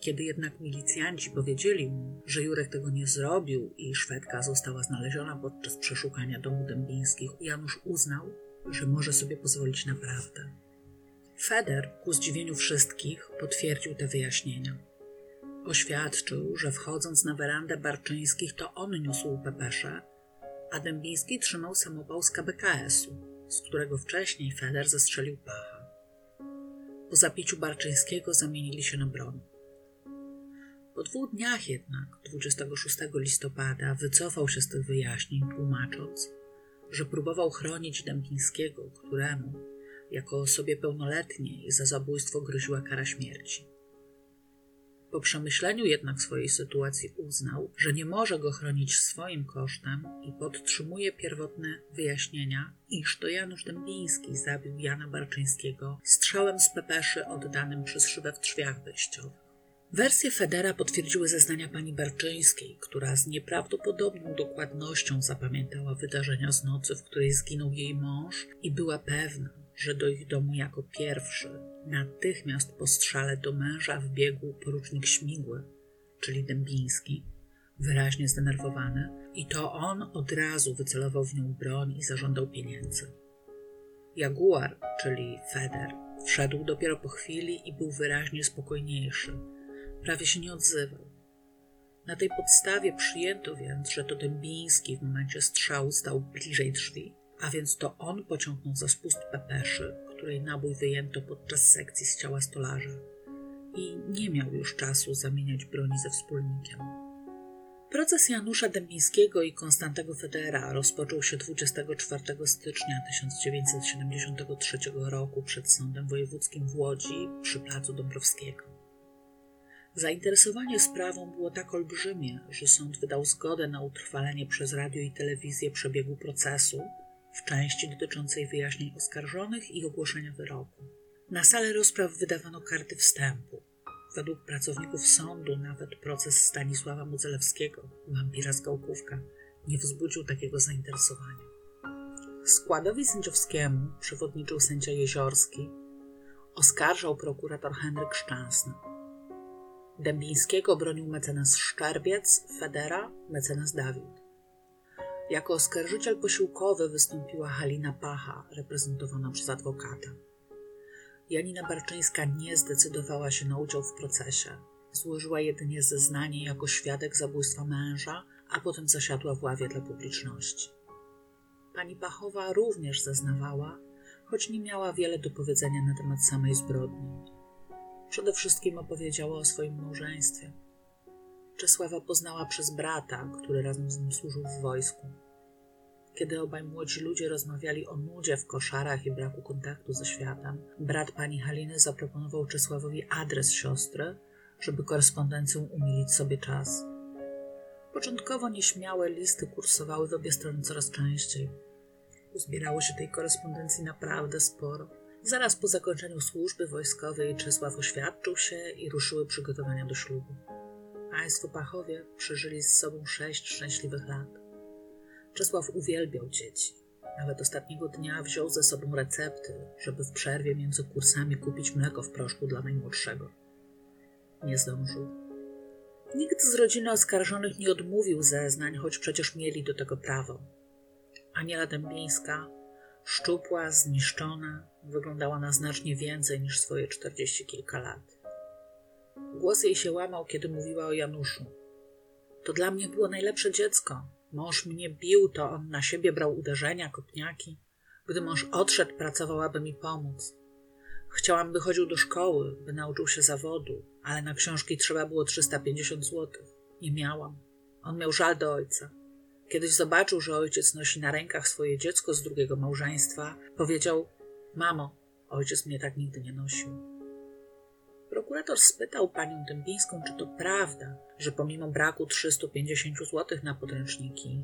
Kiedy jednak milicjanci powiedzieli mu, że Jurek tego nie zrobił i Szwedka została znaleziona podczas przeszukania domu Dębińskich, Janusz uznał, że może sobie pozwolić na prawdę. Feder, ku zdziwieniu wszystkich, potwierdził te wyjaśnienia. Oświadczył, że wchodząc na werandę Barczyńskich to on niósł pepesze, a Dębiński trzymał samopał z KBKS-u, z którego wcześniej Feder zestrzelił pacha. Po zapiciu Barczyńskiego zamienili się na broń. Po dwóch dniach jednak, 26 listopada, wycofał się z tych wyjaśnień, tłumacząc, że próbował chronić Dębińskiego, któremu, jako osobie pełnoletniej, za zabójstwo groziła kara śmierci. Po przemyśleniu jednak swojej sytuacji uznał, że nie może go chronić swoim kosztem i podtrzymuje pierwotne wyjaśnienia, iż to Janusz Dębiński zabił Jana Barczyńskiego strzałem z pepeszy oddanym przez szybę w drzwiach wejściowych. Wersję Federa potwierdziły zeznania pani Barczyńskiej, która z nieprawdopodobną dokładnością zapamiętała wydarzenia z nocy, w której zginął jej mąż i była pewna, że do ich domu jako pierwszy, natychmiast po strzale do męża wbiegł porucznik Śmigły, czyli Dębiński, wyraźnie zdenerwowany, i to on od razu wycelował w nią broń i zażądał pieniędzy. Jaguar, czyli Feder, wszedł dopiero po chwili i był wyraźnie spokojniejszy. Prawie się nie odzywał. Na tej podstawie przyjęto więc, że to Dębiński w momencie strzału stał bliżej drzwi a więc to on pociągnął za spust pepeszy, której nabój wyjęto podczas sekcji z ciała stolarza i nie miał już czasu zamieniać broni ze wspólnikiem. Proces Janusza Dębińskiego i Konstantego Federa rozpoczął się 24 stycznia 1973 roku przed Sądem Wojewódzkim w Łodzi przy Placu Dąbrowskiego. Zainteresowanie sprawą było tak olbrzymie, że sąd wydał zgodę na utrwalenie przez radio i telewizję przebiegu procesu, w części dotyczącej wyjaśnień oskarżonych i ogłoszenia wyroku. Na salę rozpraw wydawano karty wstępu. Według pracowników sądu nawet proces Stanisława Mudzelewskiego, wampira z Gałkówka, nie wzbudził takiego zainteresowania. Składowi sędziowskiemu przewodniczył sędzia Jeziorski, oskarżał prokurator Henryk Szczęsny. Dębińskiego bronił mecenas Szczerbiec, Federa, mecenas Dawid. Jako oskarżyciel posiłkowy wystąpiła Halina Pacha, reprezentowana przez adwokata. Janina Barczyńska nie zdecydowała się na udział w procesie. Złożyła jedynie zeznanie jako świadek zabójstwa męża, a potem zasiadła w ławie dla publiczności. Pani Pachowa również zeznawała, choć nie miała wiele do powiedzenia na temat samej zbrodni. Przede wszystkim opowiedziała o swoim małżeństwie. Czesława poznała przez brata, który razem z nim służył w wojsku. Kiedy obaj młodzi ludzie rozmawiali o nudzie w koszarach i braku kontaktu ze światem, brat pani Haliny zaproponował Czesławowi adres siostry, żeby korespondencją umilić sobie czas. Początkowo nieśmiałe listy kursowały w obie strony coraz częściej. Uzbierało się tej korespondencji naprawdę sporo. Zaraz po zakończeniu służby wojskowej Czesław oświadczył się i ruszyły przygotowania do ślubu. Państwo Pachowie przeżyli z sobą sześć szczęśliwych lat. Czesław uwielbiał dzieci. Nawet ostatniego dnia wziął ze sobą recepty, żeby w przerwie między kursami kupić mleko w proszku dla najmłodszego. Nie zdążył. Nikt z rodziny oskarżonych nie odmówił zeznań, choć przecież mieli do tego prawo. Aniela Dębińska, szczupła, zniszczona, wyglądała na znacznie więcej niż swoje czterdzieści kilka lat. Głos jej się łamał, kiedy mówiła o Januszu. To dla mnie było najlepsze dziecko. Mąż mnie bił, to on na siebie brał uderzenia, kopniaki. Gdy mąż odszedł, pracował, aby mi pomóc. Chciałam, by chodził do szkoły, by nauczył się zawodu, ale na książki trzeba było 350 zł. Nie miałam. On miał żal do ojca. Kiedyś zobaczył, że ojciec nosi na rękach swoje dziecko z drugiego małżeństwa, powiedział: Mamo, Ojciec mnie tak nigdy nie nosił. Prokurator spytał panią Dębińską, czy to prawda, że pomimo braku 350 zł na podręczniki,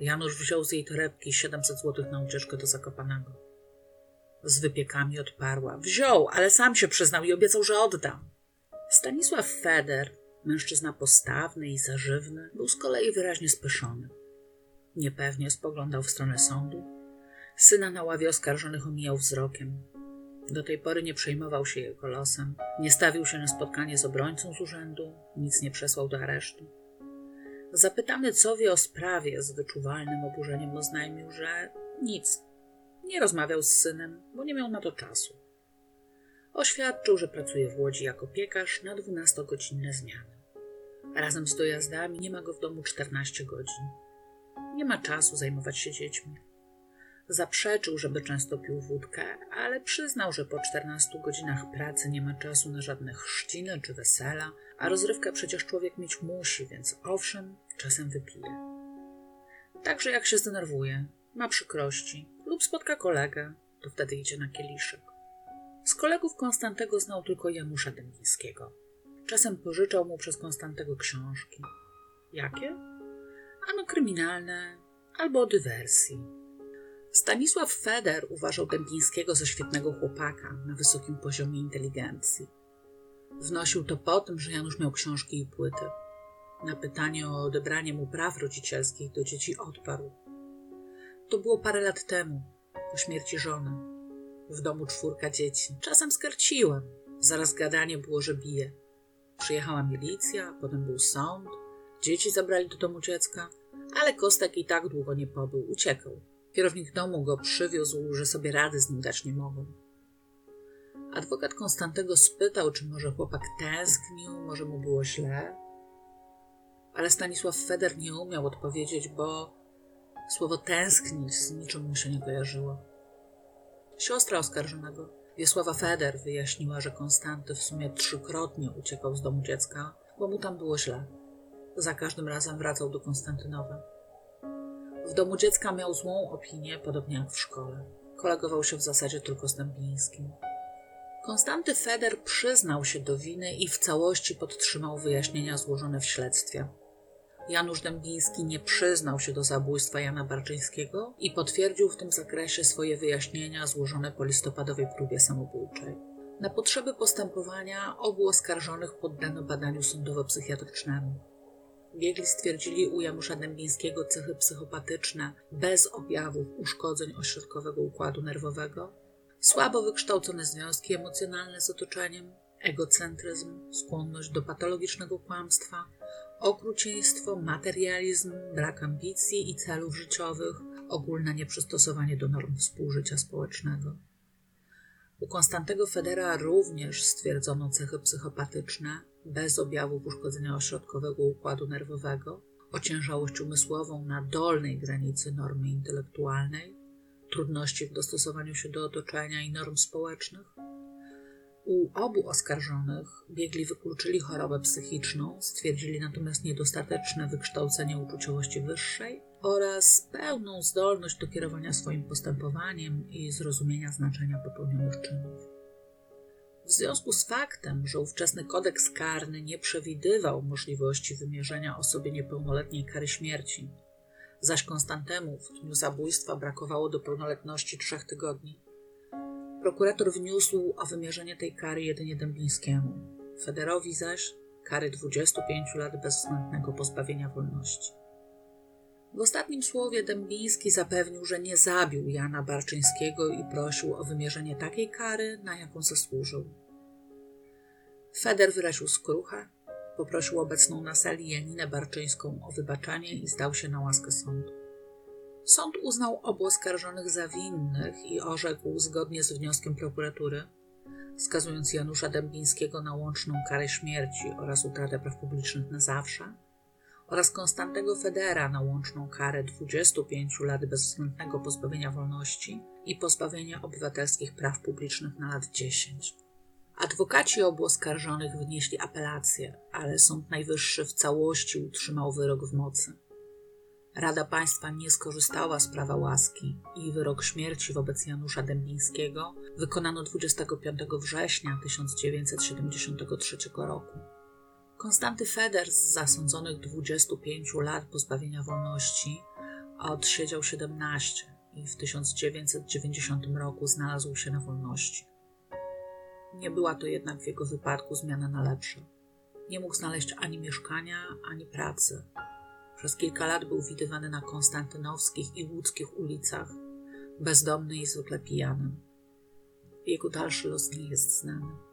Janusz wziął z jej torebki 700 zł na ucieczkę do Zakopanego. Z wypiekami odparła. Wziął, ale sam się przyznał i obiecał, że odda. Stanisław Feder, mężczyzna postawny i zażywny, był z kolei wyraźnie spyszony. Niepewnie spoglądał w stronę sądu. Syna na ławie oskarżonych omijał wzrokiem. Do tej pory nie przejmował się jego losem, nie stawił się na spotkanie z obrońcą z urzędu, nic nie przesłał do aresztu. Zapytany, co wie o sprawie, z wyczuwalnym oburzeniem oznajmił, że nic. Nie rozmawiał z synem, bo nie miał na to czasu. Oświadczył, że pracuje w Łodzi jako piekarz na dwunastogodzinne zmiany. Razem z dojazdami nie ma go w domu 14 godzin. Nie ma czasu zajmować się dziećmi. Zaprzeczył, żeby często pił wódkę, ale przyznał, że po 14 godzinach pracy nie ma czasu na żadne chrzciny czy wesela, a rozrywkę przecież człowiek mieć musi, więc owszem, czasem wypije. Także jak się zdenerwuje, ma przykrości lub spotka kolegę, to wtedy idzie na kieliszek. Z kolegów Konstantego znał tylko Janusza Dębińskiego. Czasem pożyczał mu przez Konstantego książki. Jakie? Ano kryminalne albo o dywersji Stanisław Feder uważał Dębińskiego za świetnego chłopaka na wysokim poziomie inteligencji. Wnosił to po tym, że Janusz miał książki i płyty. Na pytanie o odebranie mu praw rodzicielskich do dzieci odparł. To było parę lat temu, po śmierci żony. W domu czwórka dzieci. Czasem skarciłem. Zaraz gadanie było, że bije. Przyjechała milicja, potem był sąd. Dzieci zabrali do domu dziecka, ale Kostek i tak długo nie pobył, uciekał. Kierownik domu go przywiózł, że sobie rady z nim dać nie mogą. Adwokat Konstantego spytał, czy może chłopak tęsknił, może mu było źle. Ale Stanisław Feder nie umiał odpowiedzieć, bo słowo tęsknić z niczym mu się nie kojarzyło. Siostra oskarżonego, Wiesława Feder, wyjaśniła, że Konstanty w sumie trzykrotnie uciekał z domu dziecka, bo mu tam było źle. Za każdym razem wracał do Konstantynowa. W domu dziecka miał złą opinię, podobnie jak w szkole. Kolegował się w zasadzie tylko z Dębińskim. Konstanty Feder przyznał się do winy i w całości podtrzymał wyjaśnienia złożone w śledztwie. Janusz Dębiński nie przyznał się do zabójstwa Jana Barczyńskiego i potwierdził w tym zakresie swoje wyjaśnienia złożone po listopadowej próbie samobójczej. Na potrzeby postępowania obu oskarżonych poddano badaniu sądowo-psychiatrycznemu. Biegli stwierdzili u Janusza Dębińskiego cechy psychopatyczne bez objawów uszkodzeń ośrodkowego układu nerwowego, słabo wykształcone związki emocjonalne z otoczeniem, egocentryzm, skłonność do patologicznego kłamstwa, okrucieństwo, materializm, brak ambicji i celów życiowych, ogólne nieprzystosowanie do norm współżycia społecznego. U Konstantego Federa również stwierdzono cechy psychopatyczne, bez objawów uszkodzenia ośrodkowego układu nerwowego, ociężałość umysłową na dolnej granicy normy intelektualnej, trudności w dostosowaniu się do otoczenia i norm społecznych. U obu oskarżonych biegli wykluczyli chorobę psychiczną, stwierdzili natomiast niedostateczne wykształcenie uczuciowości wyższej oraz pełną zdolność do kierowania swoim postępowaniem i zrozumienia znaczenia popełnionych czynów. W związku z faktem, że ówczesny kodeks karny nie przewidywał możliwości wymierzenia osobie niepełnoletniej kary śmierci, zaś Konstantemu w dniu zabójstwa brakowało do pełnoletności trzech tygodni, prokurator wniósł o wymierzenie tej kary jedynie Dębińskiemu, Federowi zaś kary 25 lat bezwzględnego pozbawienia wolności. W ostatnim słowie Dębiński zapewnił, że nie zabił Jana Barczyńskiego i prosił o wymierzenie takiej kary, na jaką zasłużył. Feder wyraził skruchę, poprosił obecną na sali Janinę Barczyńską o wybaczenie i zdał się na łaskę sądu. Sąd uznał obu oskarżonych za winnych i orzekł zgodnie z wnioskiem prokuratury, skazując Janusza Dębińskiego na łączną karę śmierci oraz utratę praw publicznych na zawsze, oraz Konstantego Federa na łączną karę 25 lat bezwzględnego pozbawienia wolności i pozbawienia obywatelskich praw publicznych na lat 10. Adwokaci obu oskarżonych wnieśli apelację, ale Sąd Najwyższy w całości utrzymał wyrok w mocy. Rada Państwa nie skorzystała z prawa łaski i wyrok śmierci wobec Janusza Dębińskiego wykonano 25 września 1973 roku. Konstanty Feder z zasądzonych 25 lat pozbawienia wolności odsiedział 17 i w 1990 roku znalazł się na wolności. Nie była to jednak w jego wypadku zmiana na lepsze. Nie mógł znaleźć ani mieszkania, ani pracy. Przez kilka lat był widywany na konstantynowskich i łódzkich ulicach, bezdomny i zwykle pijany. Jego dalszy los nie jest znany.